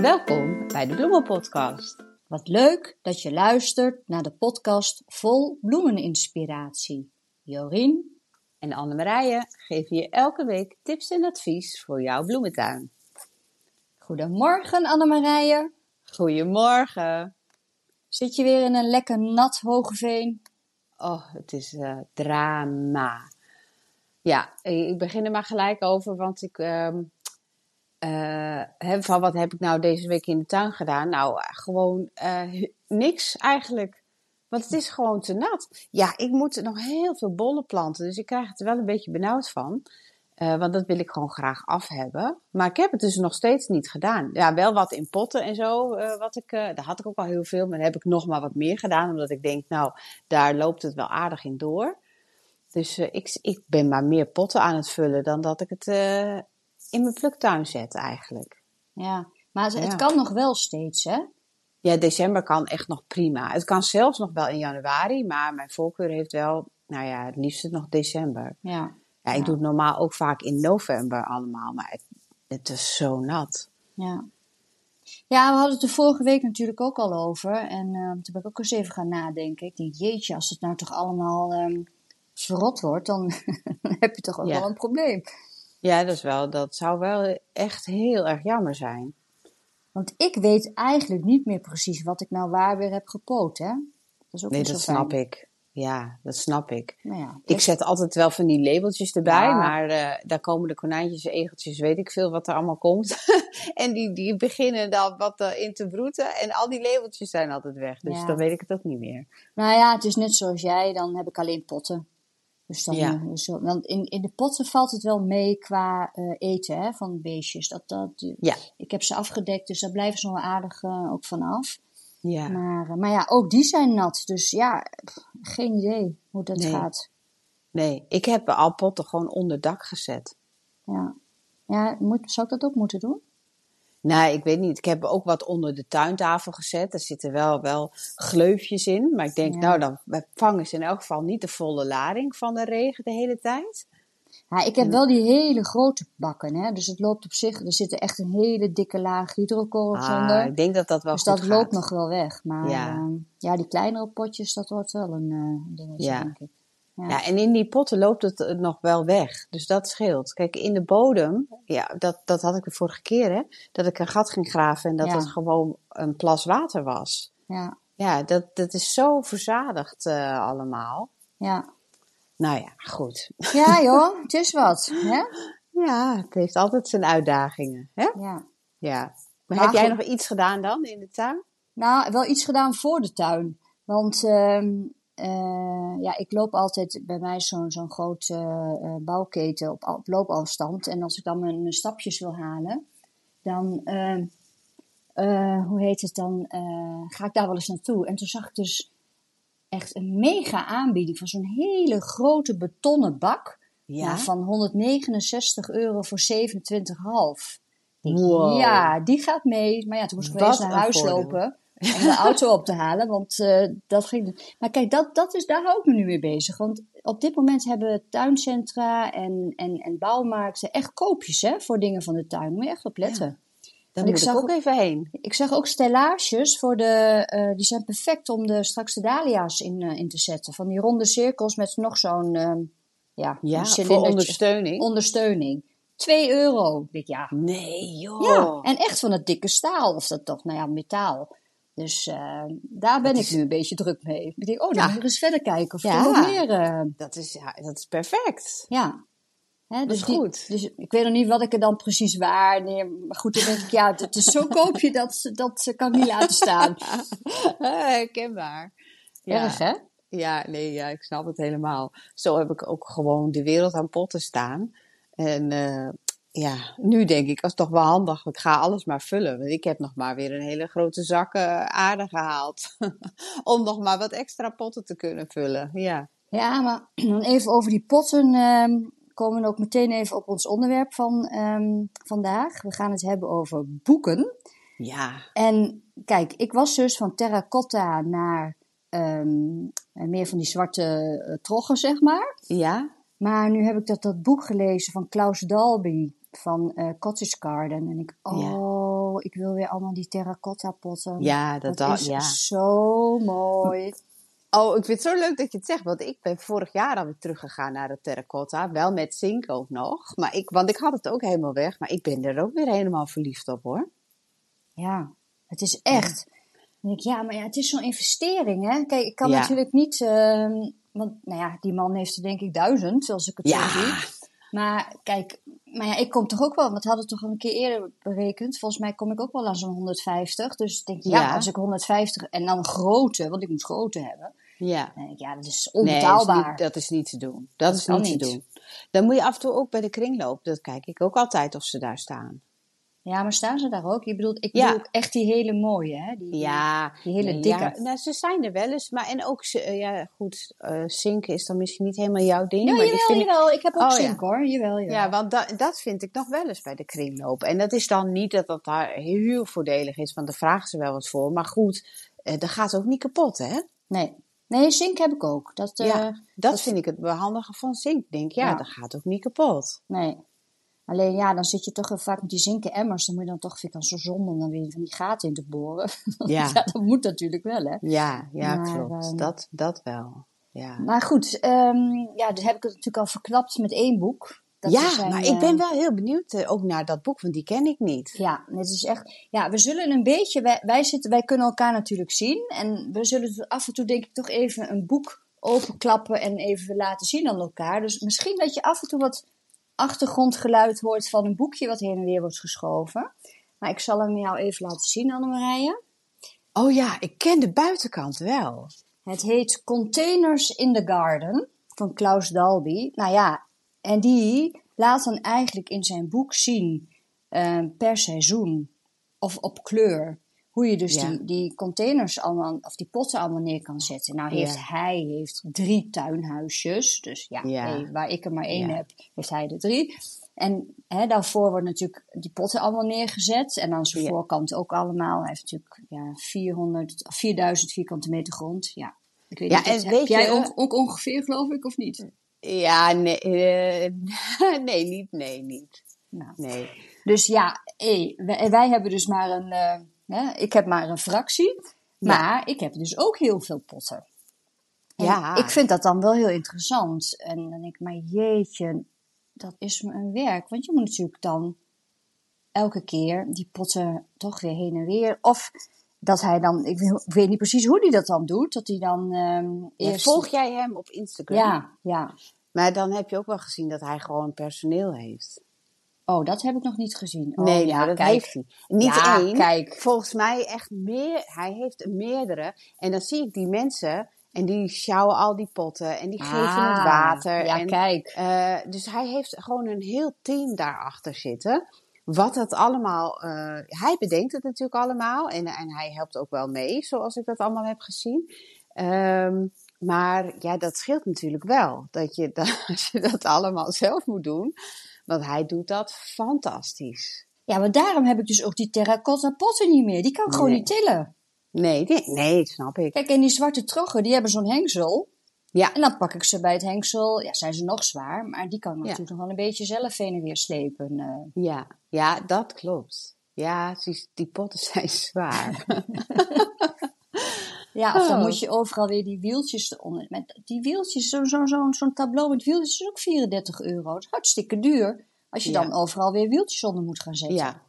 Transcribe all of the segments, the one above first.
Welkom bij de Bloemenpodcast. Wat leuk dat je luistert naar de podcast vol bloemeninspiratie. Jorien en Annemarije geven je elke week tips en advies voor jouw bloementuin. Goedemorgen Annemarije. Goedemorgen. Zit je weer in een lekker nat Hogeveen? Oh, het is uh, drama. Ja, ik begin er maar gelijk over, want ik... Uh, van wat heb ik nou deze week in de tuin gedaan? Nou, gewoon uh, niks eigenlijk. Want het is gewoon te nat. Ja, ik moet nog heel veel bollen planten, dus ik krijg er wel een beetje benauwd van. Uh, want dat wil ik gewoon graag af hebben. Maar ik heb het dus nog steeds niet gedaan. Ja, wel wat in potten en zo. Uh, wat ik, uh, daar had ik ook al heel veel. Maar dan heb ik nog maar wat meer gedaan. Omdat ik denk, nou, daar loopt het wel aardig in door. Dus ik, ik ben maar meer potten aan het vullen dan dat ik het in mijn pluktuin zet eigenlijk. Ja, maar het, kan nog wel steeds, hè? Ja, december kan echt nog prima. Het kan zelfs nog wel in januari. Maar mijn voorkeur heeft wel, nou ja, het liefst nog december. Ja. Ja, ik doe het normaal ook vaak in november allemaal, maar het, het is zo nat. Ja. Ja, we hadden het de vorige week natuurlijk ook al over. En uh, toen ben ik ook eens even gaan nadenken. Ik denk, jeetje, als het nou toch allemaal um, verrot wordt, dan heb je toch ook Ja. wel een probleem. Ja, dat, is wel, dat zou wel echt heel erg jammer zijn. Want ik weet eigenlijk niet meer precies wat ik nou waar weer heb gepoot, hè? Dat is ook Nee, dat snap ik. Ja, dat snap ik. Nou ja, Ik zet altijd wel van die labeltjes erbij, Ja. maar eh, daar komen de konijntjes, egeltjes, weet ik veel wat er allemaal komt. en die, die beginnen dan wat eh, in te broeden en al die labeltjes zijn altijd weg. Dus Ja. dan weet ik het ook niet meer. Nou ja, het is net zoals jij, dan heb ik alleen potten. Dus dan, Ja. zo- want in, in de potten valt het wel mee qua eh, eten hè, van beestjes. Dat, dat, Ja. Ik heb ze afgedekt, dus daar blijven ze nog wel aardig eh, ook van af. Ja. Maar, eh, maar ja, ook die zijn nat. Dus ja, pff, geen idee hoe dat Nee. gaat. Nee, ik heb al potten gewoon onder dak gezet. Ja, ja moet, zou ik dat ook moeten doen? Nee, ik weet niet. Ik heb ook wat onder de tuintafel gezet. Er zitten wel, wel gleufjes in. Maar ik denk, Ja. nou, dan vangen ze in elk geval niet de volle lading van de regen de hele tijd. Ja, ik heb wel die hele grote bakken, hè. Dus het loopt op zich, er zit echt een hele dikke laag hydrokorrels Ah, onder. ik denk dat dat wel Dus dat gaat. loopt nog wel weg. Maar Ja. ja, ja die kleinere potjes, dat wordt wel een eh, dingetje, Ja. denk ik. Ja. Ja, en in die potten loopt het nog wel weg. Dus dat scheelt. Kijk, in de bodem, ja, dat, dat had ik de vorige keer, hè. Dat ik een gat ging graven en dat Ja. het gewoon een plas water was. Ja, Ja, dat, dat is zo verzadigd eh, allemaal. ja. Nou ja, goed. ja joh, het is wat. Hè? Ja, het heeft altijd zijn uitdagingen, hè? Ja. Ja. Maar Maar heb jij nog iets gedaan dan in de tuin? Nou, wel iets gedaan voor de tuin. Want ehm, eh, ja, ik loop altijd bij mij zo'n zo'n grote eh, bouwketen op, op loopafstand. En als ik dan mijn, stapjes wil halen, dan, ehm, eh, hoe heet het dan, ga ik daar wel eens naartoe. En toen zag ik dus echt een mega aanbieding van zo'n hele grote betonnen bak. Nou, van 169 euro voor 27,5. Ik denk, Wow. Ja, die gaat mee. Maar ja, toen moest ik wel eens naar huis voordeel. lopen om de auto op te halen. Want eh, dat ging. Maar kijk, dat, dat is, daar hou ik me nu mee bezig. Want op dit moment hebben tuincentra en, en, en bouwmarkten echt koopjes hè, voor dingen van de tuin. Moet je echt op letten. Daar moet ik zag ook even heen. Ik zag ook stellages voor de. eh, die zijn perfect om de, straks de dahlia's in, eh, in te zetten. Van die ronde cirkels met nog zo'n. ehm, ja, Ja, voor ondersteuning. ondersteuning. 2 euro. Ik denk, ja. Nee, joh. Ja, en echt van het dikke staal, of dat toch, nou ja, metaal. Dus eh, daar ben ik nu een beetje druk mee. Ik denk, oh, dan Ja. moet ik eens verder kijken of Ja. er nog meer... eh, Dat, is, ja, dat is perfect. ja. Hè, Dat dus is die- goed. dus ik weet nog niet wat ik er dan precies waarneem. Maar goed, dan denk ik, ja, het is zo'n koopje, dat, dat kan ik niet laten staan. Herkenbaar. Ja. Erg, hè? Ja, nee, ja, ik snap het helemaal. Zo heb ik ook gewoon de wereld aan potten staan. En eh, ja, nu denk ik, dat is toch wel handig. Ik ga alles maar vullen. Want ik heb nog maar weer een hele grote zak eh, aarde gehaald. Om nog maar wat extra potten te kunnen vullen. Ja. Ja, maar dan even over die potten ehm, komen we ook meteen even op ons onderwerp van ehm, vandaag. We gaan het hebben over boeken. Ja. En kijk, ik was dus van terracotta naar ehm, meer van die zwarte eh, troggen, zeg maar. Ja? Maar nu heb ik dat, dat boek gelezen van Klaus Dalby van eh, Cottage Garden. En ik, oh, ik wil weer allemaal die terracotta potten. Ja, dat, is ja. zo mooi. Oh, ik vind het zo leuk dat je het zegt. Want ik ben vorig jaar alweer teruggegaan naar de terracotta. Wel met zink ook nog. Maar ik, want ik had het ook helemaal weg. Maar ik ben er ook weer helemaal verliefd op hoor. Ja, het is echt. Dan denk ik, ja, maar ja, het is zo'n investering, hè? Kijk, ik kan Ja. natuurlijk niet, ehm, want nou ja, die man heeft er denk ik duizend, als ik het Ja. zo zie. Maar kijk, maar ja, ik kom toch ook wel, want we hadden het toch al een keer eerder berekend. Volgens mij kom ik ook wel aan zo'n 150. Dus ik denk, ja, Ja. als ik 150 en dan grote, want ik moet grote hebben. Ja. Dan denk ik, ja, dat is Nee, dat is, onbetaalbaar. niet, dat is niet te doen. Dat is niet, te doen. Dan moet je af en toe ook bij de kringloop. Dat kijk ik ook altijd of ze daar staan. Ja, maar staan ze daar ook? Je bedoelt, ik bedoel ook echt die hele mooie, hè? Die, Ja, die hele nee, dikke. Ja, nou, ze zijn er wel eens. Maar en ook, ze- eh, ja, goed, zinken is dan misschien niet helemaal jouw ding. Ja, maar jawel, vind ik- jawel. Ik heb ook Oh, ja. zink hoor. Jawel, jawel. Ja, want da- dat vind ik nog wel eens bij de kringloop. En dat is dan niet dat dat daar heel voordelig is, want daar vragen ze wel wat voor. Maar goed, eh, dat gaat ook niet kapot, hè? Nee. Nee, zink heb ik ook. Dat, ja, dat vind ik het behandigen van zink. Denk, ja, Ja. dat gaat ook niet kapot. Nee. Alleen ja, dan zit je toch heel vaak met die zinken emmers. Dan moet je dan toch, vind ik dan zo zonde om dan weer van die gaten in te boren. Ja. ja, dat moet natuurlijk wel, hè. Ja, ja, Maar, klopt. ehm, dat, dat wel. Ja, Maar goed, ehm, ja, dus heb ik het natuurlijk al verklapt met één boek. Dat ja zijn, maar ik ben eh, wel heel benieuwd eh, ook naar dat boek, want die ken ik niet. Ja, het is echt. Ja, we zullen een beetje. Wij, wij, zitten, wij kunnen elkaar natuurlijk zien. En we zullen af en toe, denk ik, toch even een boek openklappen en even laten zien aan elkaar. Dus misschien dat je af en toe wat achtergrondgeluid hoort van een boekje wat heen en weer wordt geschoven. Maar ik zal hem jou even laten zien, Annemarije. Oh ja, ik ken de buitenkant wel. Het heet Containers in the Garden van Klaus Dalby. Nou ja, en die laat dan eigenlijk in zijn boek zien eh, per seizoen of op kleur. Hoe je dus Ja. die, die containers allemaal, of die potten allemaal neer kan zetten. Nou heeft Ja. hij heeft drie tuinhuisjes. Dus ja, Ja. hey, waar ik er maar één heb, heeft hij er drie. En hè, daarvoor worden natuurlijk die potten allemaal neergezet. En aan zijn voorkant ook allemaal. Hij heeft natuurlijk ja, 400, of 4000 vierkante meter grond. Ja, ik weet niet, dat weet jij ook, ook ongeveer, geloof ik, of niet? Ja, nee, eh, nee, niet, nee, niet. Nou, Nee. dus ja, wij, wij hebben dus maar een, eh, hè, ik heb maar een fractie, maar ik heb dus ook heel veel potten. En Ja. Ik vind dat dan wel heel interessant. En dan denk ik, maar jeetje, dat is een werk. Want je moet natuurlijk dan elke keer die potten toch weer heen en weer. Of dat hij dan, ik weet- niet precies hoe hij dat dan doet, dat hij dan ehm Ja, volg jij hem op Instagram? Ja, ja. Maar dan heb je ook wel gezien dat hij gewoon personeel heeft. Oh, dat heb ik nog niet gezien. Oh, nee, ja, nou, dat kijk. heeft hij. Niet Ja, één. kijk. Volgens mij echt meer. Hij heeft er meerdere. En dan zie ik die mensen. En die sjouwen al die potten. En die geven het Ah, water. Ja, en, kijk. eh, dus hij heeft gewoon een heel team daarachter zitten. Wat het allemaal. eh, hij bedenkt het natuurlijk allemaal. En, en hij helpt ook wel mee, zoals ik dat allemaal heb gezien. Ehm, maar ja, dat scheelt natuurlijk wel. Dat je, dat, als je dat allemaal zelf moet doen. Want hij doet dat fantastisch. Ja, maar daarom heb ik dus ook die terracotta potten niet meer. Die kan ik gewoon niet tillen. Nee, nee, snap ik. Kijk, en die zwarte troggen, die hebben zo'n hengsel. Ja, En dan pak ik ze bij het hengsel. Ja, zijn ze nog zwaar, maar die kan ik Ja. natuurlijk nog wel een beetje zelf heen en weer slepen. eh. ja, ja, dat klopt. Ja, die, die potten zijn zwaar. Ja, of dan Oh. moet je overal weer die wieltjes eronder. Met die wieltjes, zo'n zo, zo, zo'n tableau met wieltjes is ook 34 euro. Dat is hartstikke duur. Als je Ja. dan overal weer wieltjes onder moet gaan zetten. ja.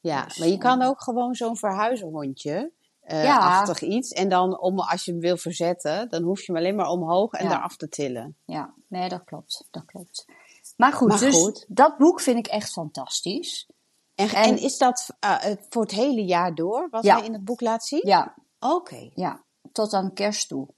Ja, Dus, maar je eh, kan ook gewoon zo'n verhuizenhondje. eh Ja. achtig iets. En dan, om, als je hem wil verzetten, dan hoef je hem alleen maar omhoog en Ja. eraf te tillen. Ja, nee, dat klopt. Dat klopt. Maar goed, Maar dus goed. dat boek vind ik echt fantastisch. En, En- en, is dat eh, eh, voor het hele jaar door, wat Ja. hij in het boek laat zien? Ja, Oké. ja. Tot aan kerst toe.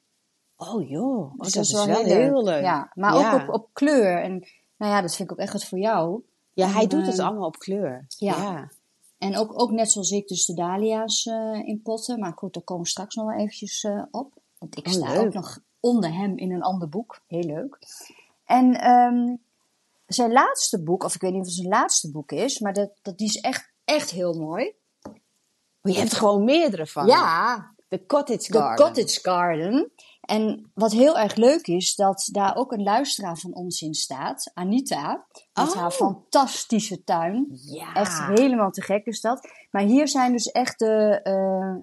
Oh joh, oh, Dus dat, is wel heel leuk. Ja, maar Ja. ook op, op kleur. En nou ja, dat vind ik ook echt wat voor jou. Ja, hij En, doet het eh, allemaal op kleur. ja. ja. En ook, ook net zoals ik dus de dahlia's eh, in potten. Maar goed, daar komen we straks nog wel eventjes eh, op. Want ik Oh, sta leuk. ook nog onder hem in een ander boek. Heel leuk. En ehm, zijn laatste boek, of ik weet niet of het zijn laatste boek is. Maar dat, dat, die is echt, echt heel mooi. Maar je hebt er gewoon meerdere van. Ja, De Cottage Garden. Cottage Garden. En wat heel erg leuk is, dat daar ook een luisteraar van ons in staat, Anita, met Oh. haar fantastische tuin. Ja. Echt helemaal te gek is dat. Maar hier zijn dus echt de. eh,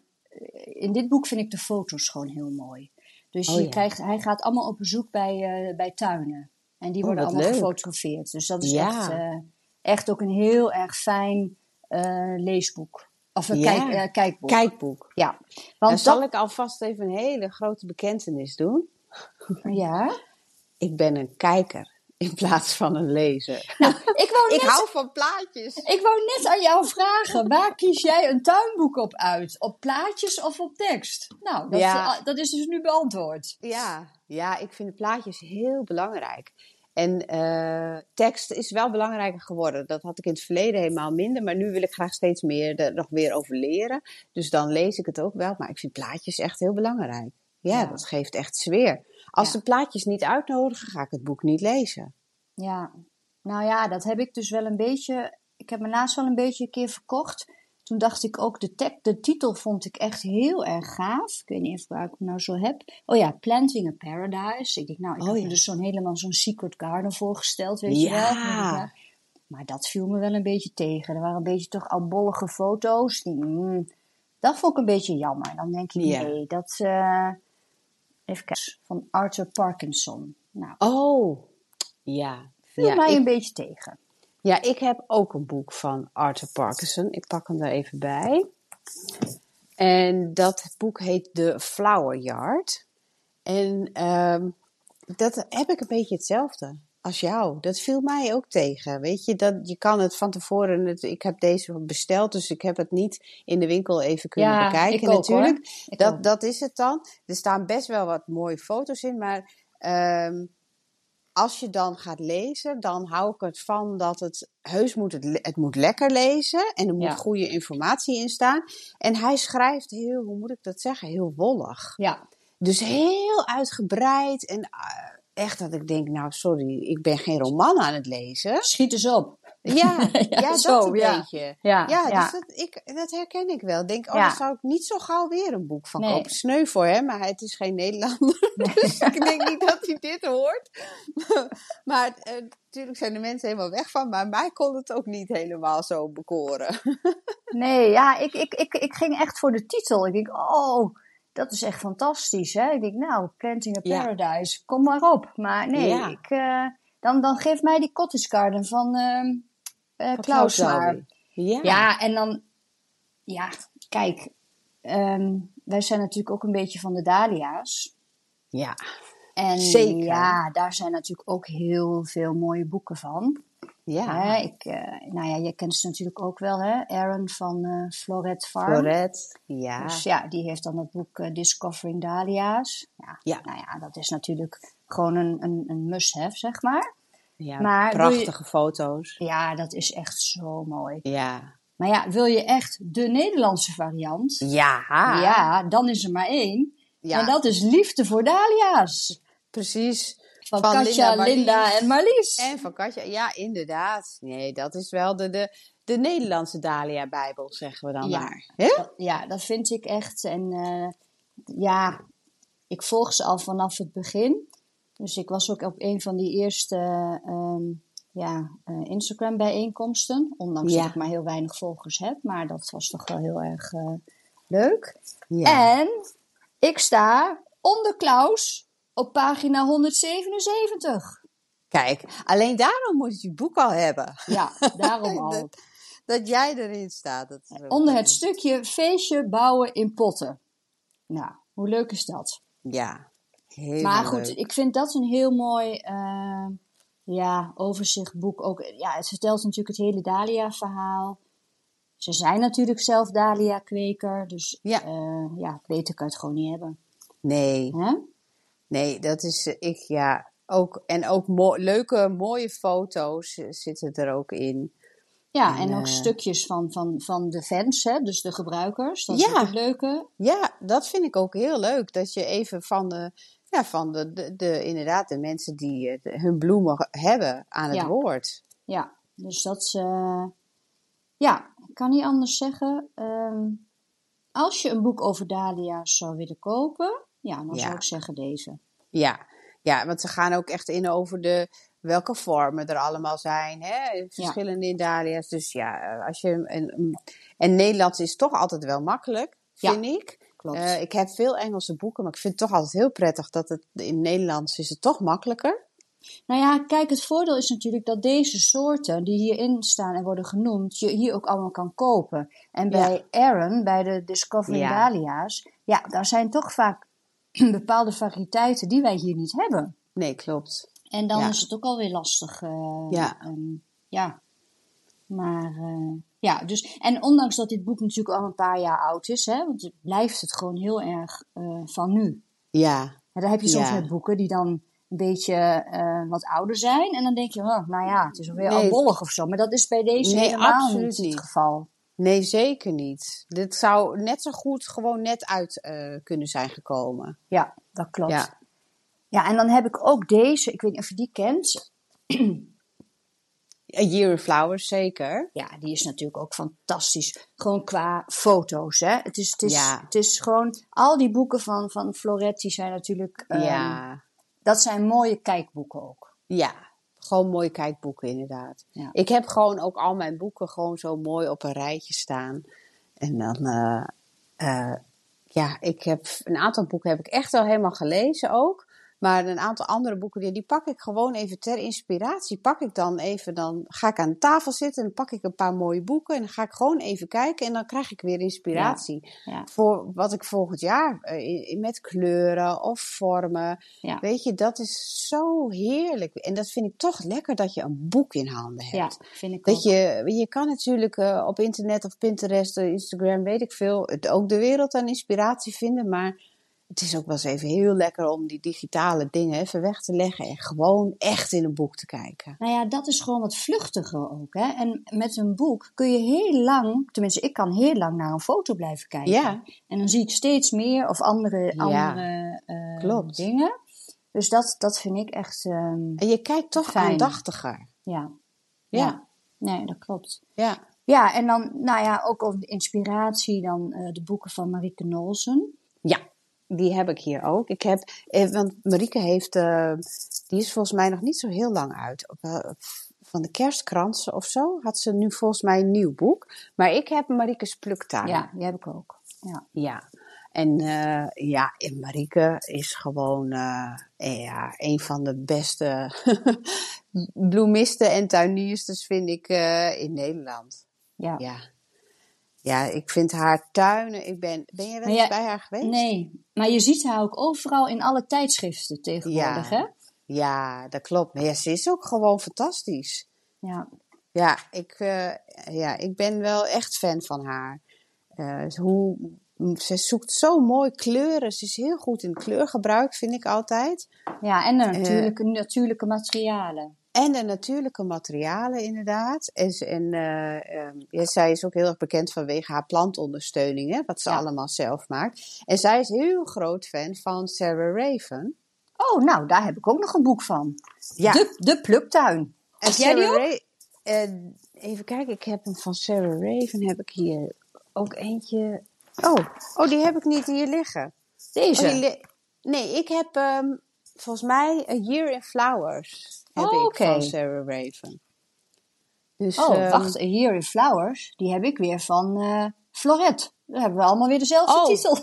in dit boek vind ik de foto's gewoon heel mooi. Dus Oh je ja. krijgt, hij gaat allemaal op bezoek bij, eh, bij tuinen. En die Oh, worden allemaal leuk. gefotografeerd. Dus dat is Ja. echt, eh, echt ook een heel erg fijn leesboek. Of een Ja. kijk, eh, kijkboek. Kijkboek. Ja. Dan Want zal dat, ik alvast even een hele grote bekentenis doen. ja. Ik ben een kijker in plaats van een lezer. Ik wou, Ik net, hou van plaatjes. ik wou net aan jou vragen, waar kies jij een tuinboek op uit? Op plaatjes of op tekst? Nou, dat, Ja. dat is dus nu beantwoord. Ja, ja, ik vind de plaatjes heel belangrijk. En eh, tekst is wel belangrijker geworden. Dat had ik in het verleden helemaal minder. Maar nu wil ik graag steeds meer er nog weer over leren. Dus dan lees ik het ook wel. Maar ik vind plaatjes echt heel belangrijk. Ja, Ja. dat geeft echt sfeer. Als Ja. de plaatjes niet uitnodigen, ga ik het boek niet lezen. Ja, nou ja, dat heb ik dus wel een beetje. Ik heb me laatst wel een beetje een keer verkocht. Toen dacht ik ook, de, de titel vond ik echt heel erg gaaf. Ik weet niet even waar ik hem nou zo heb. Oh ja, Planting a Paradise. Ik denk, nou, ik Oh heb ja. me dus zo'n helemaal zo'n Secret Garden voorgesteld, weet je Ja. wel. Dacht ik, nou, Maar dat viel me wel een beetje tegen. Er waren een beetje toch oudbollige foto's. Die, mm, dat vond ik een beetje jammer. Dan denk ik, nee, dat... eh, even kijken. Van Arthur Parkinson. Nou, Oh, ja. viel Ja mij ik, een beetje tegen. Ja, ik heb ook een boek van Arthur Parkinson. Ik pak hem er even bij. En dat boek heet The Flower Yard. En ehm, dat heb ik een beetje hetzelfde als jou. Dat viel mij ook tegen. Weet je, dat, je kan het van tevoren. Het, ik heb deze besteld, dus ik heb het niet in de winkel even kunnen Ja, bekijken. ik ook, natuurlijk. hoor. Ik Dat, ook. dat is het dan. Er staan best wel wat mooie foto's in, maar ehm, als je dan gaat lezen, dan hou ik het van dat het heus moet het, moet lekker lezen en er moet Ja. goede informatie in staan. En hij schrijft heel, hoe moet ik dat zeggen, heel wollig. Ja, Dus heel uitgebreid en eh, echt dat ik denk, nou sorry, ik ben geen roman aan het lezen. schiet eens op. Ja, ja, Ja, dat een ja. beetje. Ja, Ja. Dus dat, ik, dat herken ik wel. Ik Denk, oh, zou ik niet zo gauw weer een boek van Nee. kopen. Sneu voor hem, maar het is geen Nederlander. dus ik denk niet dat hij dit hoort. maar eh, natuurlijk zijn de mensen helemaal weg van. Maar mij kon het ook niet helemaal zo bekoren. Nee, ja, ik, ik, ik, ik ging echt voor de titel. Ik denk, oh, dat is echt fantastisch. Hè? Ik denk, nou, Planting a. Paradise, kom maar op. Maar nee, ik, eh, dan, dan geef mij die Cottage Garden van ehm Van Klaus maar. Ja. Ja, en dan, ja, kijk, ehm, wij zijn natuurlijk ook een beetje van de Dahlia's. ja. En Zeker. ja, daar zijn natuurlijk ook heel veel mooie boeken van. Ja. Hè, ik, eh, nou ja, jij kent ze natuurlijk ook wel, hè? Aaron van eh Floret Farm. Floret. Ja. Dus ja, die heeft dan het boek Discovering Dahlia's. Ja, Ja. Nou ja, dat is natuurlijk gewoon een, een, een must-have, zeg maar. Ja. maar wil je- Prachtige foto's. Ja, dat is echt zo mooi. Ja. Maar ja, wil je echt de Nederlandse variant? Ja. Ja, dan is er maar één. Ja. En dat is Liefde voor Dahlia's. Precies. Van, Van Katja, Linda, en Marlies. En van Katja, ja, inderdaad. Nee, dat is wel de, de, de Nederlandse Dahlia-bijbel, zeggen we dan Ja. maar. Dat- ja, dat vind ik echt. En eh, ja, ik volg ze al vanaf het begin. Dus ik was ook op een van die eerste ehm, ja, eh, Instagram-bijeenkomsten. Ondanks Ja. dat ik maar heel weinig volgers heb. Maar dat was toch wel heel erg eh, leuk. Ja. En ik sta onder Klaus op pagina 177. Kijk, alleen daarom moet je het boek al hebben. Ja, daarom al. Dat, dat jij erin staat. Dat Onder het stukje feestje bouwen in potten. Nou, hoe leuk is dat? Ja, heel Maar goed, leuk. ik vind dat een heel mooi eh, ja, overzichtboek. Ook, ja, het vertelt natuurlijk het hele Dahlia-verhaal. Ze zijn natuurlijk zelf Dahlia-kweker, dus Ja. ja. ja, beter kan het gewoon niet hebben. Nee, nee, dat is eh, ik, ja. Ook, en ook mo- leuke, mooie foto's eh, zitten er ook in. Ja, En, en ook eh, stukjes van, van, van de fans, hè, dus de gebruikers. Dat is Ja. ook het leuke. Ja, dat vind ik ook heel leuk. Dat je even van de, ja, van de, de, de inderdaad, de mensen die eh, de- hun bloemen hebben aan het Ja. woord. Ja, dus dat is. eh, ja, ik kan niet anders zeggen. Ehm, als je een boek over Dahlia's zou willen kopen, Ja, dan Ja. zou ik zeggen deze. Ja. ja, want ze gaan ook echt in over de, welke vormen er allemaal zijn. Hè? Verschillende in Dahlia's. Dus ja, eh, als je. En, en Nederlands is toch altijd wel makkelijk, Ja. vind ik. Klopt. Eh, ik heb veel Engelse boeken, maar ik vind het toch altijd heel prettig dat het in Nederlands is het toch makkelijker. Nou ja, kijk, het voordeel is natuurlijk dat deze soorten die hierin staan en worden genoemd, je hier ook allemaal kan kopen. En bij Aaron, bij de Discovering Ja. Dahlia's, ja, daar zijn toch vaak bepaalde variëteiten die wij hier niet hebben. Nee, klopt. En dan Ja. is het ook alweer lastig. eh, Ja. ja. Maar eh, ja, dus. En ondanks dat dit boek natuurlijk al een paar jaar oud is, hè, want het blijft het gewoon heel erg eh, van nu. Ja, En dan heb je soms Ja. met boeken die dan een beetje eh, wat ouder zijn. En dan denk je, oh, nou ja, het is alweer Nee. albollig of zo. Maar dat is bij deze Nee, helemaal absoluut niet, het geval. nee, zeker niet. Dit zou net zo goed gewoon net uit kunnen zijn gekomen. Ja, dat klopt. Ja. Ja. en dan heb ik ook deze, ik weet niet of je die kent. A Year of Flowers, zeker. Ja, die is natuurlijk ook fantastisch. Gewoon qua foto's, hè. Het is, het is, Ja. het is gewoon... Al die boeken van, van Floretti zijn natuurlijk... ehm, ja, Dat zijn mooie kijkboeken ook. ja. Gewoon mooie kijkboeken, inderdaad. Ja. Ik heb gewoon ook al mijn boeken gewoon zo mooi op een rijtje staan. En dan, eh, eh, ja, ik heb een aantal boeken heb ik echt wel helemaal gelezen ook. Maar een aantal andere boeken, die, die pak ik gewoon even ter inspiratie. Pak ik dan even, dan ga ik aan de tafel zitten en dan pak ik een paar mooie boeken. En dan ga ik gewoon even kijken en dan krijg ik weer inspiratie. Ja. Voor wat ik volgend jaar, eh, met kleuren of vormen. Ja. Weet je, dat is zo heerlijk. En dat vind ik toch lekker dat je een boek in handen hebt. Ja, vind ik ook. Dat je, je kan natuurlijk eh, op internet of Pinterest, eh, Instagram, weet ik veel, het, ook de wereld aan inspiratie vinden. Maar het is ook wel eens even heel lekker om die digitale dingen even weg te leggen en gewoon echt in een boek te kijken. Nou ja, dat is gewoon wat vluchtiger ook. Hè? En met een boek kun je heel lang, tenminste ik kan heel lang naar een foto blijven kijken. Ja. En dan zie ik steeds meer of andere, Ja, andere eh, klopt. dingen. Dus dat, dat vind ik echt, ehm, En je kijkt toch Fijn. aandachtiger. ja. Ja. Nee, dat klopt. Ja. Ja, en dan, nou ja, ook over de inspiratie, dan eh, de boeken van Marieke Nolsen. Ja, die heb ik hier ook. Ik heb, eh, want Marieke heeft, eh, die is volgens mij nog niet zo heel lang uit. Eh, van de kerstkransen of zo had ze nu volgens mij een nieuw boek. Maar ik heb Marieke's Pluktuin. Ja, die heb ik ook. Ja. Ja. En eh, ja, en Marieke is gewoon ja, een van de beste bloemisten en tuiniersters, vind ik, in Nederland. Ja. Ja. Ja, ik vind haar tuinen. Ik ben, ben jij wel eens ja, bij haar geweest? Nee, maar je ziet haar ook overal in alle tijdschriften tegenwoordig, Ja. hè? Ja, dat klopt. Maar ja, ze is ook gewoon fantastisch. Ja. Ja, ik, eh, ja, ik ben wel echt fan van haar. Eh, hoe, ze zoekt zo mooi kleuren. Ze is heel goed in kleurgebruik, vind ik altijd. Ja, en de natuurlijke, natuurlijke materialen. En de natuurlijke materialen, inderdaad. En, en eh, ehm, ja, zij is ook heel erg bekend vanwege haar plantondersteuning, hè, wat ze Ja. allemaal zelf maakt. En zij is heel groot fan van Sarah Raven. Oh, nou, daar heb ik ook nog een boek van. Ja. De, de pluktuin. En jij die ook? Even kijken, ik heb hem van Sarah Raven, heb ik hier ook eentje. Oh, oh die heb ik niet hier liggen. Deze. Oh, li- nee, ik heb ehm, volgens mij A Year in Flowers. Heb Oh, ik oké. van Sarah Raven. Dus, oh, ehm, wacht. A Year in Flowers. Die heb ik weer van eh Floret. Dan hebben we allemaal weer dezelfde Oh. titel.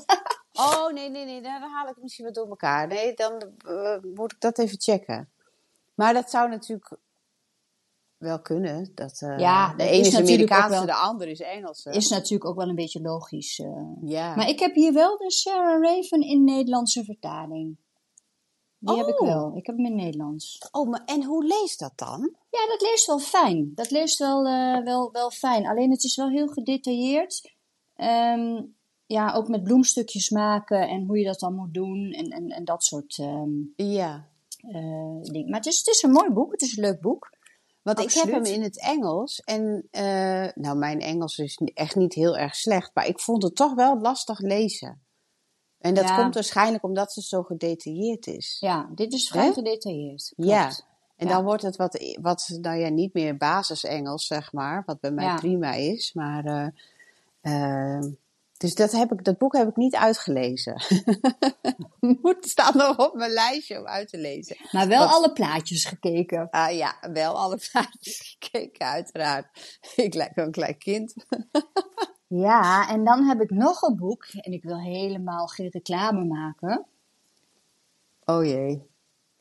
Oh, nee, nee, nee, dan haal ik misschien wat door elkaar. Nee, dan eh, moet ik dat even checken. Maar dat zou natuurlijk wel kunnen. Dat, eh, Ja, de ene is is Amerikaanse, wel- de andere is Engelse. Is natuurlijk ook wel een beetje logisch. ja. Maar ik heb hier wel de Sarah Raven in Nederlandse vertaling. Die heb ik Oh. wel. Ik heb hem in Nederlands. Oh, maar en hoe leest dat dan? Ja, dat leest wel fijn. Dat leest wel, eh, wel, wel fijn. Alleen het is wel heel gedetailleerd. Ehm, ja, ook met bloemstukjes maken en hoe je dat dan moet doen en, en, en dat soort ehm, Ja. eh, dingen. Maar het is, het is een mooi boek. Het is een leuk boek. Want ik heb hem in het Engels. En eh, nou, mijn Engels is echt niet heel erg slecht. Maar ik vond het toch wel lastig lezen. En dat Ja. komt waarschijnlijk omdat ze zo gedetailleerd is. Ja, dit is vrij gedetailleerd. Ja. En Ja. dan wordt het wat, wat, nou ja, niet meer basis-Engels, zeg maar. Wat bij mij Ja. prima is. Maar eh, eh, Dus dat, heb ik, dat boek heb ik niet uitgelezen. Moet staat nog op mijn lijstje om uit te lezen. Maar wel Wat- alle plaatjes gekeken. Ah ja, wel alle plaatjes gekeken, uiteraard. Ik lijk wel een klein kind. Ja, en dan heb ik nog een boek. En ik wil helemaal geen reclame maken. Oh jee.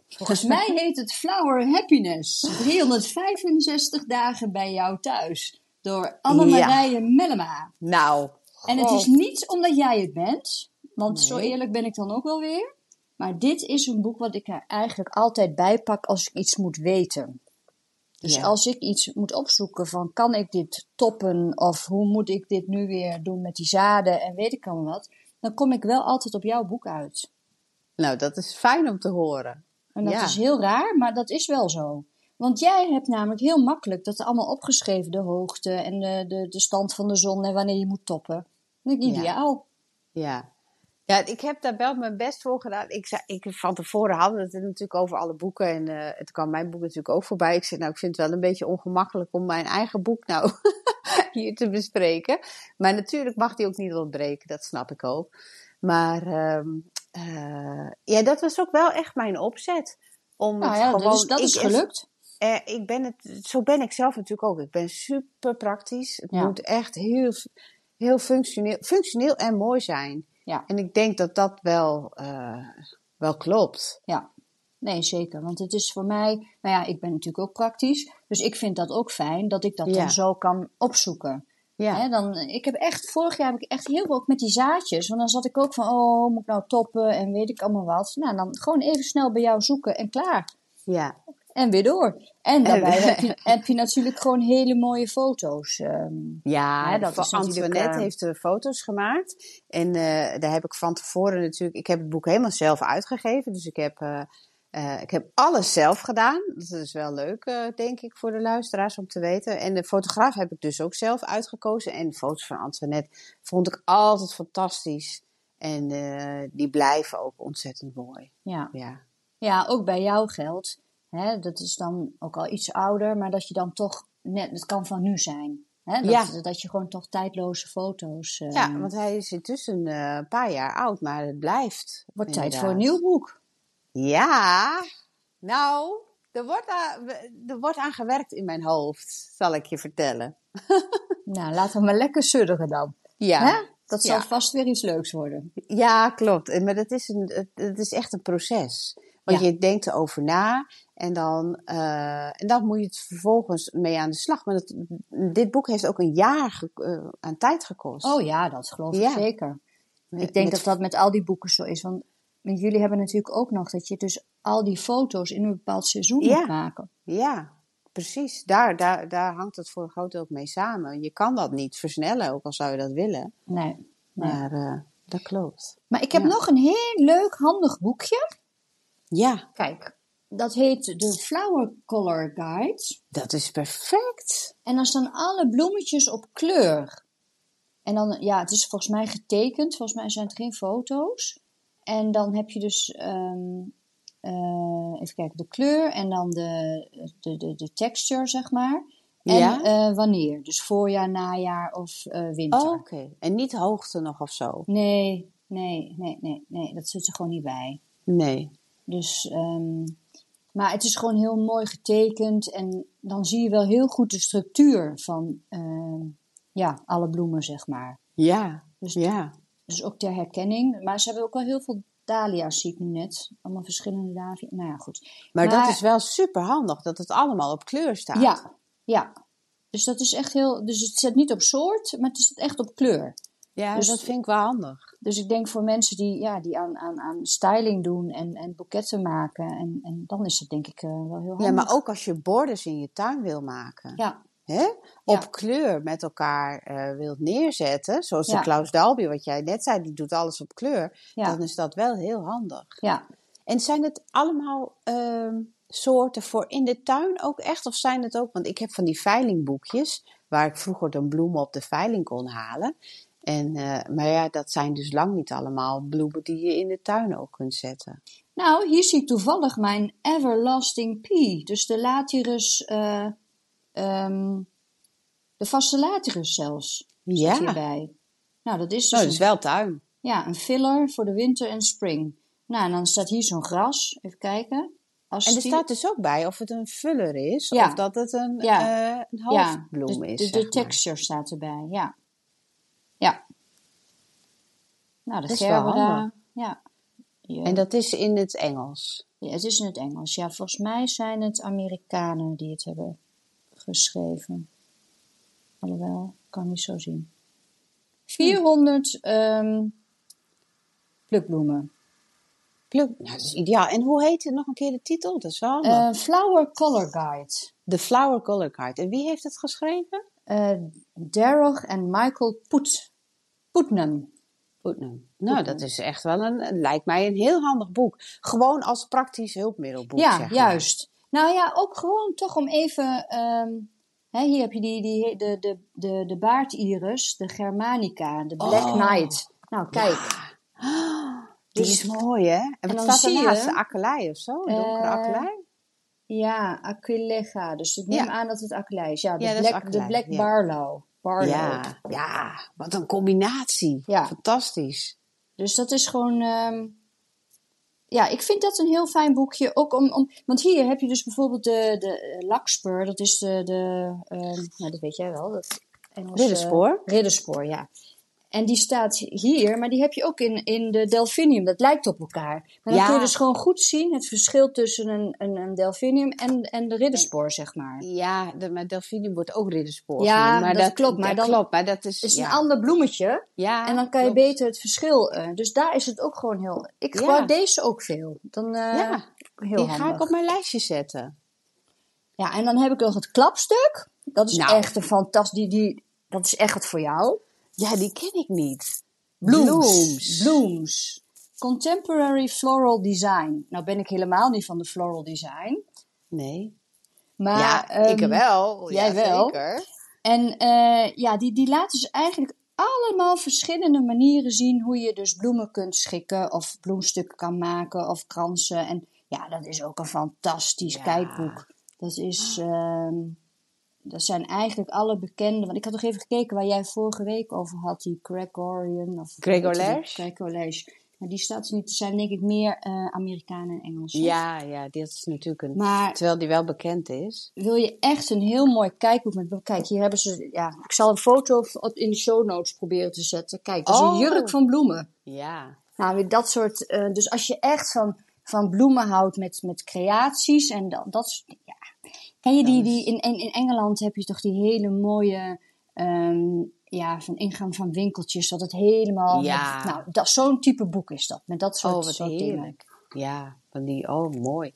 Volgens mij heet het Flower Happiness. 365 dagen bij jou thuis. Door Annemarije Mellema. Nou. En het is niet omdat jij het bent. Want zo eerlijk ben ik dan ook wel weer. Maar dit is een boek wat ik er eigenlijk altijd bij pak als ik iets moet weten. Dus Ja. als ik iets moet opzoeken van kan ik dit toppen of hoe moet ik dit nu weer doen met die zaden en weet ik allemaal wat. Dan kom ik wel altijd op jouw boek uit. Nou, dat is fijn om te horen. En dat Ja. is heel raar, maar dat is wel zo. Want jij hebt namelijk heel makkelijk dat allemaal opgeschreven, de hoogte en de, de, de stand van de zon en wanneer je moet toppen. Dat is Ja. ideaal. Ja. Ja, ik heb daar wel mijn best voor gedaan. Ik zei, ik, van tevoren hadden we het natuurlijk over alle boeken. En eh, het kwam mijn boek natuurlijk ook voorbij. Ik zei, nou, ik vind het wel een beetje ongemakkelijk om mijn eigen boek nou hier te bespreken. Maar natuurlijk mag die ook niet ontbreken, dat snap ik ook. Maar ehm, eh, ja, dat was ook wel echt mijn opzet. Om Nou ja, gewoon, dus dat is ik- gelukt. eh, ik ben het, zo ben ik zelf natuurlijk ook. Ik ben super praktisch. Het Ja. moet echt heel, heel functioneel, functioneel en mooi zijn. Ja. En ik denk dat dat wel, eh, wel klopt. Ja, nee, zeker. Want het is voor mij, nou ja, ik ben natuurlijk ook praktisch. Dus ik vind dat ook fijn dat ik dat Ja. dan zo kan opzoeken. Ja, Hè, dan, ik heb echt, vorig jaar heb ik echt heel veel ook met die zaadjes. Want dan zat ik ook van, oh, moet ik nou toppen en weet ik allemaal wat. Nou, dan gewoon even snel bij jou zoeken en klaar. ja. En weer door. En daarbij heb, je, heb je natuurlijk gewoon hele mooie foto's. ehm. ja Ja, dat natuurlijk, Antoinette eh, heeft de foto's gemaakt. En eh, daar heb ik van tevoren natuurlijk... Ik heb het boek helemaal zelf uitgegeven. Dus ik heb, eh, eh, ik heb alles zelf gedaan. Dat is wel leuk, denk ik, voor de luisteraars om te weten. En de fotograaf heb ik dus ook zelf uitgekozen. En de foto's van Antoinette vond ik altijd fantastisch. En die blijven ook ontzettend mooi. ja. Ja, ja, ook bij jou geldt. Hè, dat is dan ook al iets ouder, maar dat je dan toch net, het kan van nu zijn. Hè, dat, Ja. dat je gewoon toch tijdloze foto's. ja want hij is intussen eh, een paar jaar oud, maar het blijft. wordt tijd voor een nieuw boek. Ja, nou, er wordt, aan, er wordt aan gewerkt in mijn hoofd, zal ik je vertellen. Nou, laten we maar lekker sudderen dan. Ja, Hè? Dat zal Ja. vast weer iets leuks worden. ja klopt. Maar dat is, een, het, het is echt een proces. Want Ja. je denkt erover na en dan, eh, en dan moet je het vervolgens mee aan de slag. Maar dat, dit boek heeft ook een jaar ge- eh, aan tijd gekost. Oh ja, dat geloof ik Ja. zeker. Ik denk met- dat dat met al die boeken zo is. Want jullie hebben natuurlijk ook nog dat je dus al die foto's in een bepaald seizoen Ja. moet maken. Ja, precies. Daar, daar, daar hangt het voor een groot deel ook mee samen. Je kan dat niet versnellen, ook al zou je dat willen. Nee. nee. Maar eh, dat klopt. Maar ik heb Ja. nog een heel leuk, handig boekje. Ja, Kijk, dat heet de Flower Color Guide. dat is perfect. En dan staan alle bloemetjes op kleur. En dan, ja, het is volgens mij getekend. Volgens mij zijn het geen foto's. En dan heb je dus, ehm, eh, even kijken, de kleur en dan de, de, de, de texture, zeg maar. En Ja? eh, wanneer. Dus voorjaar, najaar of eh, winter. Oh, Oké, en niet hoogte nog of zo? Nee, nee, nee, nee, nee. Dat zit er gewoon niet bij. Nee. Dus, ehm, maar het is gewoon heel mooi getekend. En dan zie je wel heel goed de structuur van ehm, ja, alle bloemen, zeg maar. Ja, Dus, ja. dus ook ter herkenning. Maar ze hebben ook wel heel veel dahlia's, zie ik nu net. Allemaal verschillende dahlia's. Nou ja, goed. Maar, Maar- dat is wel super handig dat het allemaal op kleur staat. Ja, ja. Dus dat is echt heel. Dus het zit niet op soort, maar het is echt op kleur. Ja Dus- dat vind ik wel handig. Dus ik denk voor mensen die, ja, die aan, aan, aan styling doen en, en boeketten maken. En, en dan is dat denk ik eh, wel heel handig. Ja, maar ook als je borders in je tuin wil maken. Ja, Hè? Op Ja. kleur met elkaar eh, wilt neerzetten. Zoals Ja. de Klaus Dalby, wat jij net zei, die doet alles op kleur. ja, Dan is dat wel heel handig. ja. En zijn het allemaal ehm, soorten voor in de tuin ook echt? Of zijn het ook, want ik heb van die veilingboekjes, waar ik vroeger dan bloemen op de veiling kon halen. En, eh, maar ja, dat zijn dus lang niet allemaal bloemen die je in de tuin ook kunt zetten. Nou, hier zie ik toevallig mijn Everlasting Pea. Dus de Lathyrus, eh, ehm, de vaste Lathyrus zelfs, zit Ja, hierbij. Nou, dat is dus Oh, dat is wel tuin. ja, een filler voor de winter en spring. Nou, en dan staat hier zo'n gras. Even kijken. Als En er die- staat dus ook bij of het een fuller is Ja. of dat het een, Ja. eh, een halfbloem de, is. de, de maar. texture staat erbij, ja. Ja. Nou, de Dat is wel handig. Ja. Ja. En dat is in het Engels. Ja, het is in het Engels. Ja, volgens mij zijn het Amerikanen die het hebben geschreven. Alhoewel, kan niet zo zien. 400 ehm plukbloemen. Pluk, nou, dat is ideaal. En hoe heet het nog een keer de titel? Dat is wel handig. Eh, Flower Color Guide. The Flower Color Card. En wie heeft het geschreven? Eh Daryl en Michael Put, Putnam. Putnam. Nou, dat is echt wel een, lijkt mij een heel handig boek. Gewoon als praktisch hulpmiddelboek. Ja, zeg maar. juist. Nou ja, ook gewoon toch om even. ehm, hè, hier heb je die, die, de, de, de, de baardiris, de Germanica, de Black Oh. Knight. Nou, kijk. Die Dus- is mooi, hè? En wat dan staat ernaast? je- De akkelei of zo? Een donkere Eh, akkelei? Ja, Aquilega. Dus ik neem Ja. aan dat het Aquilei is. Ja, de Ja, Black, de Black ja. Barlow. Barlow. Ja, ja, wat een combinatie. Ja. Fantastisch. Dus dat is gewoon. ehm, ja, ik vind dat een heel fijn boekje. Ook om, om, want hier heb je dus bijvoorbeeld de, de eh, lakspur. Dat is de. de ehm, nou, dat weet jij wel. Dat Engelse, Ridderspoor? Ridderspoor, ja. En die staat hier, maar die heb je ook in, in de Delphinium. Dat lijkt op elkaar. Maar dan Ja. kun je dus gewoon goed zien het verschil tussen een, een, een Delphinium en, en de Ridderspoor, zeg maar. Ja, de, maar Delphinium wordt ook ridderspoor Ja, genoemd, maar dat klopt, maar dan- klopt, maar dat is... Het is ja. een ander bloemetje. Ja, En dan kan je beter het verschil. eh, dus daar is het ook gewoon heel. Ik gebruik deze ook veel. Dan, eh, Ja, heel die handig. ga ik op mijn lijstje zetten. Ja, en dan heb ik nog het klapstuk. Dat is Nou. echt een fantastisch. Die, die, dat is echt wat voor jou. Ja, die ken ik niet. Blooms. Blooms. Contemporary Floral Design. Nou ben ik helemaal niet van de floral design. Nee. Maar, ja, ik ehm, wel. jij ja, wel. Zeker. En eh, ja, die, die laten dus eigenlijk allemaal verschillende manieren zien hoe je dus bloemen kunt schikken of bloemstukken kan maken of kransen. En ja, dat is ook een fantastisch Ja. kijkboek. Dat is, ehm, dat zijn eigenlijk alle bekende, want ik had nog even gekeken waar jij vorige week over had, die Gregorian of Gregor? Lash? Maar die staat niet, zijn denk ik meer eh Amerikanen en Engelsen. Ja, ja, dit is natuurlijk een... Maar Terwijl die wel bekend is. wil je echt een heel mooi kijkboek met. Kijk, hier hebben ze. Ja, ik zal een foto op- in de show notes proberen te zetten. Kijk, dat is Oh. een jurk van bloemen. Ja. Nou, dat soort. eh, dus als je echt van, van bloemen houdt met, met creaties en dat. dat ja. Ken je die, die in, in, in Engeland heb je toch die hele mooie. ehm, ja, van ingang van winkeltjes, dat het helemaal. Ja. nou, dat, zo'n type boek is dat. Met dat soort, Oh, wat soort dingen. heerlijk. Ja, van die, oh, mooi.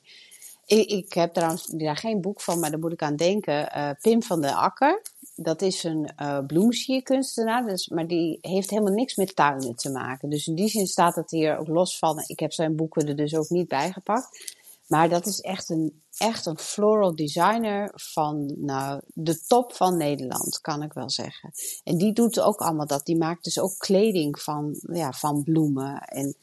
Ik, ik heb trouwens daar geen boek van, maar daar moet ik aan denken. Eh, Pim van der Akker, dat is een eh bloemsierkunstenaar, dus, maar die heeft helemaal niks met tuinen te maken. Dus in die zin staat het hier ook los van. Ik heb zijn boeken er dus ook niet bij gepakt. Maar dat is echt een, echt een floral designer van nou, de top van Nederland, kan ik wel zeggen. En die doet ook allemaal dat. Die maakt dus ook kleding van, ja, van bloemen. En,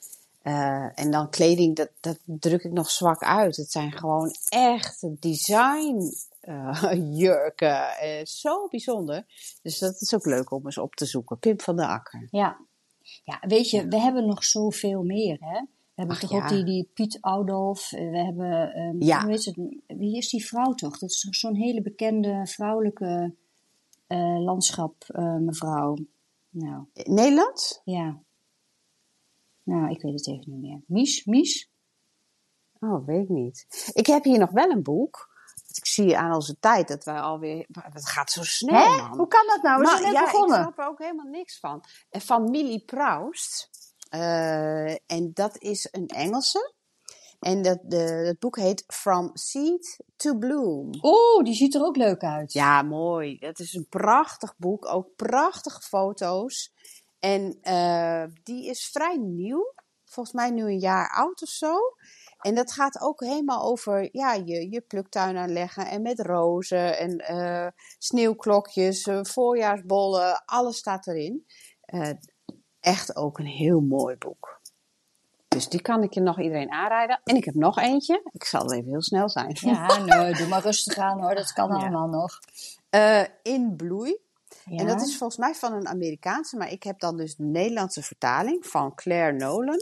eh, en dan kleding, dat, dat druk ik nog zwak uit. Het zijn gewoon echte design eh, jurken. Eh, zo bijzonder. Dus dat is ook leuk om eens op te zoeken. Pim van der Akker. Ja. ja, weet je, we hebben nog zoveel meer, hè? We hebben Ach, toch ook die, die Piet Oudolf. eh, We hebben, ehm, Ja. hoe heet het? Wie is die vrouw toch? Dat is zo'n hele bekende vrouwelijke eh, landschap eh, mevrouw. Nou, Nederlands? ja. Nou, ik weet het even niet meer. Mies? Mies? Oh, weet ik niet. Ik heb hier nog wel een boek. Ik zie aan onze tijd dat wij alweer... Het gaat zo snel, Hè? man. Hoe kan dat nou? We Maar zijn net ja, begonnen. ik snap er ook helemaal niks van. Van Millie Proust. Eh, en dat is een Engelse. En dat, de, het boek heet From Seed to Bloom. Oeh, die ziet er ook leuk uit. Ja, mooi. Dat is een prachtig boek. Ook prachtige foto's. En eh, die is vrij nieuw. Volgens mij nu een jaar oud of zo. En dat gaat ook helemaal over ja, je, je pluktuin aanleggen. En met rozen en eh, sneeuwklokjes, voorjaarsbollen. Alles staat erin. Echt ook een heel mooi boek. Dus die kan ik je nog iedereen aanrijden. En ik heb nog eentje. Ik zal even heel snel zijn. Ja, nee, doe maar rustig aan hoor. Dat kan Ja. allemaal nog. Eh, in bloei. Ja. En dat is volgens mij van een Amerikaanse, maar ik heb dan dus de Nederlandse vertaling van Claire Nolan.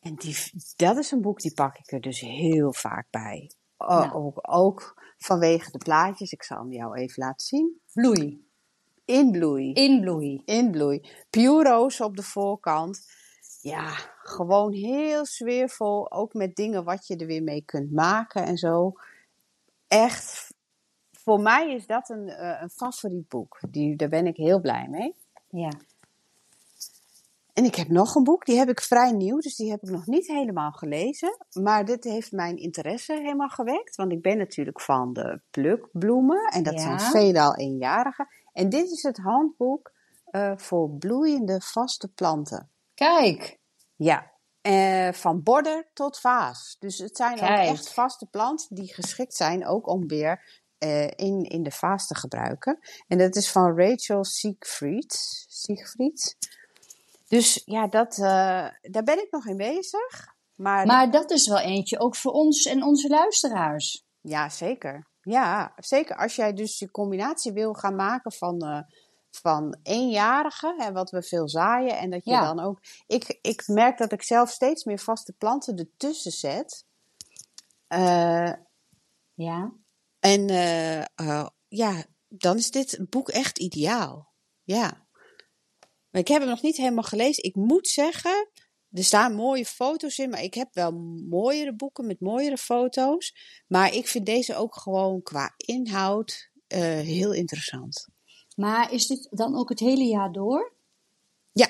En die, dat is een boek, die pak ik er dus heel vaak bij. O- Nou. ook, ook vanwege de plaatjes. Ik zal hem jou even laten zien. Bloei. In bloei. In bloei. In bloei. Puro's op de voorkant. Ja, gewoon heel sfeervol. Ook met dingen wat je er weer mee kunt maken en zo. Echt, voor mij is dat een, eh, een favoriet boek. Die, daar ben ik heel blij mee. Ja. En ik heb nog een boek, die heb ik vrij nieuw, dus die heb ik nog niet helemaal gelezen. Maar dit heeft mijn interesse helemaal gewekt, want ik ben natuurlijk van de plukbloemen. En dat Ja. zijn veelal eenjarigen. En dit is het handboek eh, voor bloeiende vaste planten. Kijk. Ja, eh, van border tot vaas. Dus het zijn Kijk. ook echt vaste planten die geschikt zijn ook om weer eh, in, in de vaas te gebruiken. En dat is van Rachel Siegfried. Siegfried. Dus ja, dat, daar ben ik nog in bezig. Maar, Maar dat is wel eentje ook voor ons en onze luisteraars. ja, zeker. Ja, zeker. Als jij dus die combinatie wil gaan maken van, eh van eenjarigen, hè, wat we veel zaaien. En dat je Ja. dan ook... Ik, ik merk dat ik zelf steeds meer vaste planten ertussen zet. Eh, Ja. en eh, eh, ja, dan is dit boek echt ideaal. Ja. Maar ik heb hem nog niet helemaal gelezen. Ik moet zeggen, er staan mooie foto's in, maar ik heb wel mooiere boeken met mooiere foto's. Maar ik vind deze ook gewoon qua inhoud eh, heel interessant. Maar is dit dan ook het hele jaar door? Ja,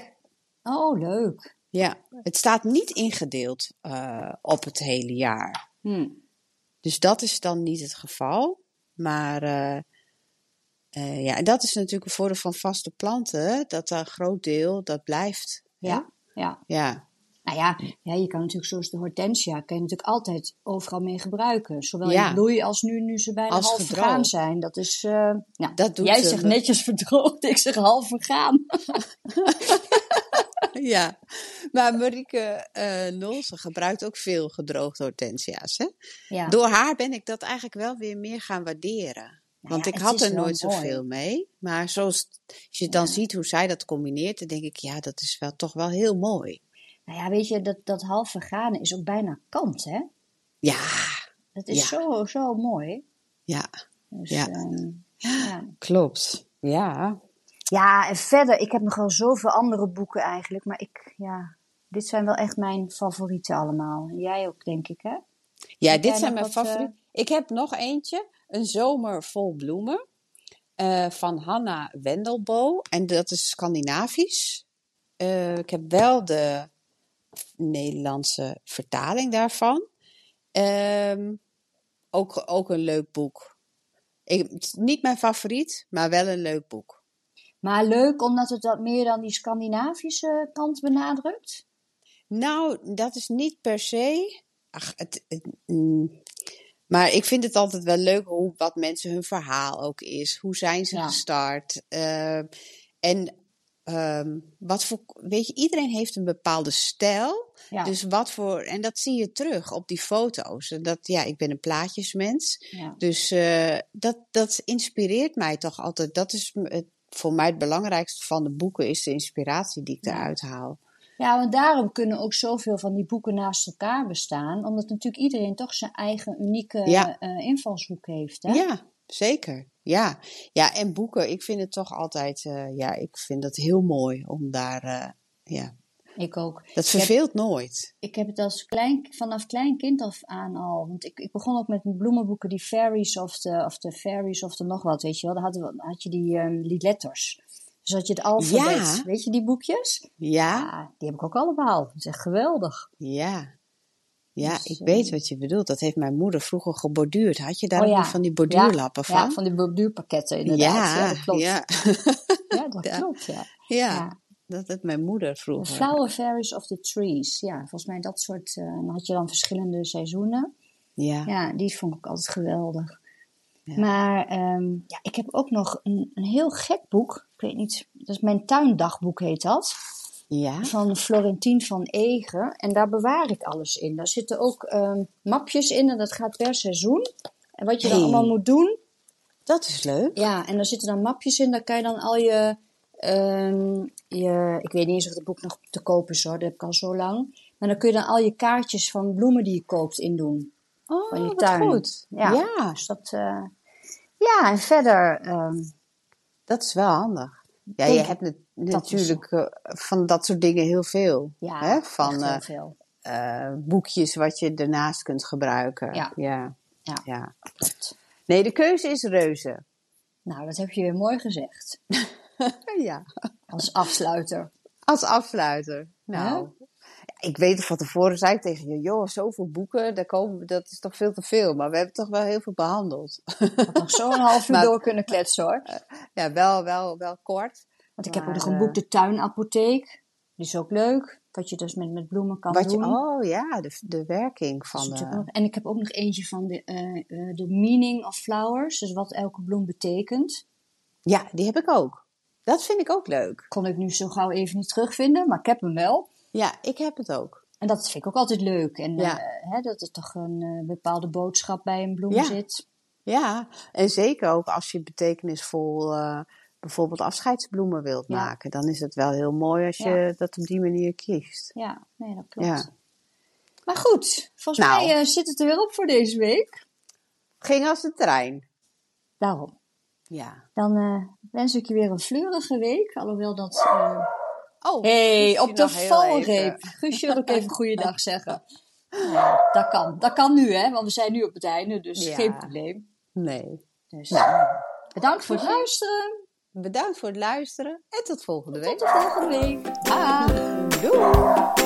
Oh, leuk. ja. het staat niet ingedeeld eh, op het hele jaar. Hm. Dus dat is dan niet het geval. Maar eh, ja, en dat is natuurlijk een voordeel van vaste planten. Dat een groot deel, dat blijft. Ja. Ja. Ja, Nou ja, ja, je kan natuurlijk zoals de hortensia, kan je natuurlijk altijd overal mee gebruiken. Zowel Ja. in bloei als nu, nu ze bijna Als half vergaan zijn. Dat is, eh, ja. dat doet Jij ze. zegt netjes verdroogd, ik zeg half vergaan. Ja, maar Marieke eh Nolse gebruikt ook veel gedroogde hortensia's. Hè? Ja. Door haar ben ik dat eigenlijk wel weer meer gaan waarderen. Nou Want ja, ik had er nooit zoveel mee. Maar zoals, als je dan ziet hoe zij dat combineert, dan denk ik, ja, dat is wel toch wel heel mooi. Nou ja, weet je, dat, dat half is ook bijna kant, hè? Ja, Dat is Ja. zo, zo mooi. ja, Dus, Ja. ehm, ja. klopt. Ja, Ja, en verder, ik heb nog wel zoveel andere boeken eigenlijk, maar ik, ja, dit zijn wel echt mijn favorieten allemaal. Jij ook, denk ik, hè? Ja, dit zijn mijn wat, eh, favorieten. Ik heb nog eentje, Een zomer vol bloemen, eh, van Hanna Wendelbo. En dat is Scandinavisch. Eh, ik heb wel de Nederlandse vertaling daarvan. Ehm, ook, ook een leuk boek. Ik, het is niet mijn favoriet, maar wel een leuk boek. Maar leuk, omdat het wat meer dan die Scandinavische kant benadrukt. Nou, dat is niet per se. Ach, het, het- mm. maar ik vind het altijd wel leuk hoe wat mensen hun verhaal ook is. Hoe zijn ze Ja. gestart? Eh, en ehm, wat voor. Weet je, iedereen heeft een bepaalde stijl. Ja, Dus wat voor. En dat zie je terug op die foto's. En Dat, ja, ik ben een plaatjesmens. ja. Dus eh, dat, dat inspireert mij toch altijd. Dat is het, voor mij het belangrijkste van de boeken, is de inspiratie die ik Ja. eruit haal. ja, want daarom kunnen ook zoveel van die boeken naast elkaar bestaan. Omdat natuurlijk iedereen toch zijn eigen unieke eh, invalshoek heeft, hè? Ja, zeker. Ja. ja, en boeken, ik vind het toch altijd, eh, ja, ik vind het heel mooi om daar, eh, ja, Ik ook. dat Ik heb- verveelt nooit. Ik heb het als klein, vanaf klein kind af aan al. Want ik, ik begon ook met bloemenboeken, die fairies of de, of de fairies of de nog wat, weet je wel. Dan hadden we, had je die, die letters. Dus had je het alfabet. Ja. Weet je die boekjes? Ja, Ja, die heb ik ook allemaal. Dat is echt geweldig. ja. Ja, Dus, ik eh, weet wat je bedoelt. Dat heeft mijn moeder vroeger geborduurd. Had je daar Oh ja. van die borduurlappen Ja, van? van die borduurpakketten inderdaad. Ja, dat klopt. Ja, dat klopt, ja. Dat had mijn moeder The vroeger. Flower Fairies of the Trees. Ja, volgens mij dat soort. eh, dan had je dan verschillende seizoenen. Ja. Ja, die vond ik altijd geweldig. Ja. Maar ehm, ja, ik heb ook nog een, een heel gek boek. Ik weet niet, dat is mijn tuindagboek heet dat. Ja. Van Florentien van Egen. En daar bewaar ik alles in. Daar zitten ook ehm, mapjes in en dat gaat per seizoen. En wat je dan allemaal moet doen. Dat is leuk. Ja, en daar zitten dan mapjes in. Daar kan je dan al je, ehm, je... Ik weet niet eens of het boek nog te koop is hoor. Dat heb ik al zo lang. Maar dan kun je dan al je kaartjes van bloemen die je koopt indoen. Oh, Van je tuin. goed. Ja. Ja. Dus dat... eh, ja, en verder... ehm, dat is wel handig. Ja, je hebt natuurlijk eh, van dat soort dingen heel veel. ja, hè? Van heel eh, veel. eh, boekjes wat je ernaast kunt gebruiken. Ja. ja. Ja. Nee, de keuze is reuze. Nou, dat heb je weer mooi gezegd. Ja. Als afsluiter. Als afsluiter. Nou, ik weet van tevoren zei ik tegen je, joh, zoveel boeken, daar komen, dat is toch veel te veel. Maar we hebben toch wel heel veel behandeld. had nog zo een half uur Maar- door kunnen kletsen hoor. ja, wel, wel, wel kort. Want ik heb ook nog een eh, boek, De Tuinapotheek. Die is ook leuk. Wat je dus met, met bloemen kan Wat je, doen. oh ja, de, de werking van de... nog- en ik heb ook nog eentje van de, eh, eh, de meaning of flowers. Dus wat elke bloem betekent. Ja, die heb ik ook. Dat vind ik ook leuk. Kon ik nu zo gauw even niet terugvinden, maar ik heb hem wel. Ja, ik heb het ook. En dat vind ik ook altijd leuk. En Ja. eh, hè, dat er toch een eh, bepaalde boodschap bij een bloem Ja. zit. Ja, en zeker ook als je betekenisvol eh, bijvoorbeeld afscheidsbloemen wilt Ja. maken. Dan is het wel heel mooi als je dat op die manier kiest. Ja, nee, dat klopt. Maar goed, volgens Nou. mij zit het er weer op voor deze week. Ging als de trein. Daarom. Ja. Dan wens ik je weer een fleurige week. Alhoewel dat... Oh, hey, op de valreep. Guusje wil ook even goeiedag zeggen. Ja, dat kan. Dat kan nu, hè? Want we zijn nu op het einde, dus Ja. geen probleem. Nee. Dus, Nou. bedankt voor het luisteren. Bedankt voor het luisteren en tot volgende week. Tot de volgende week. Dag. Doei!